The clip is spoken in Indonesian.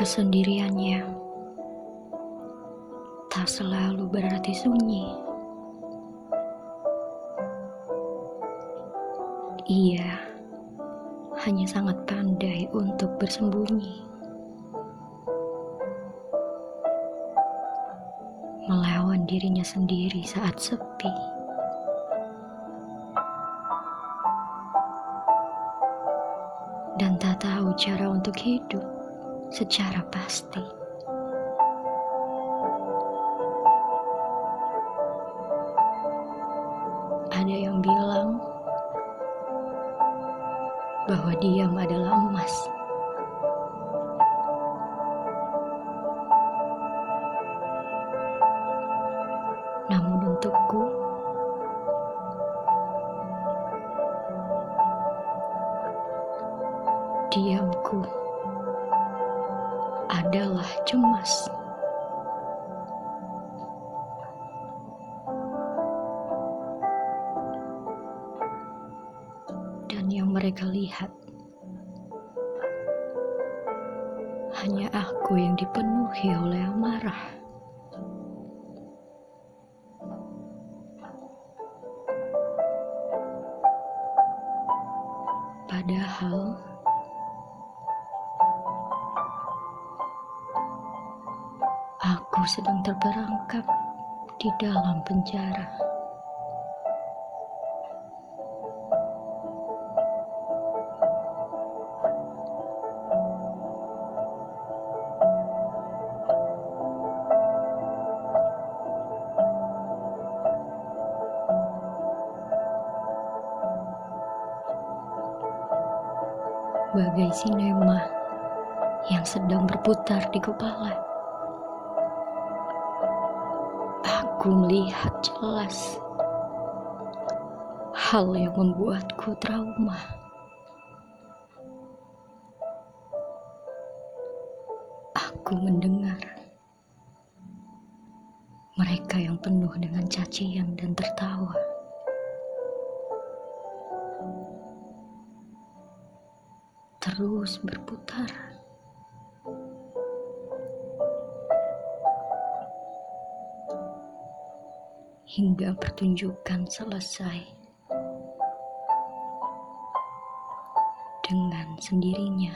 Kesendiriannya tak selalu berarti sunyi. Ia hanya sangat pandai untuk bersembunyi, melawan dirinya sendiri saat sepi. Dan tak tahu cara untuk hidup secara pasti. Ada yang bilang bahwa diam adalah emas. Namun untukku, diamku adalah cemas. Dan yang mereka lihat hanya aku yang dipenuhi oleh amarah. Padahal aku sedang terperangkap di dalam penjara. Bagai sinema yang sedang berputar di kepala. Aku melihat jelas hal yang membuatku trauma. Aku mendengar mereka yang penuh dengan cacian dan tertawa. Terus berputar. Hingga pertunjukan selesai dengan sendirinya.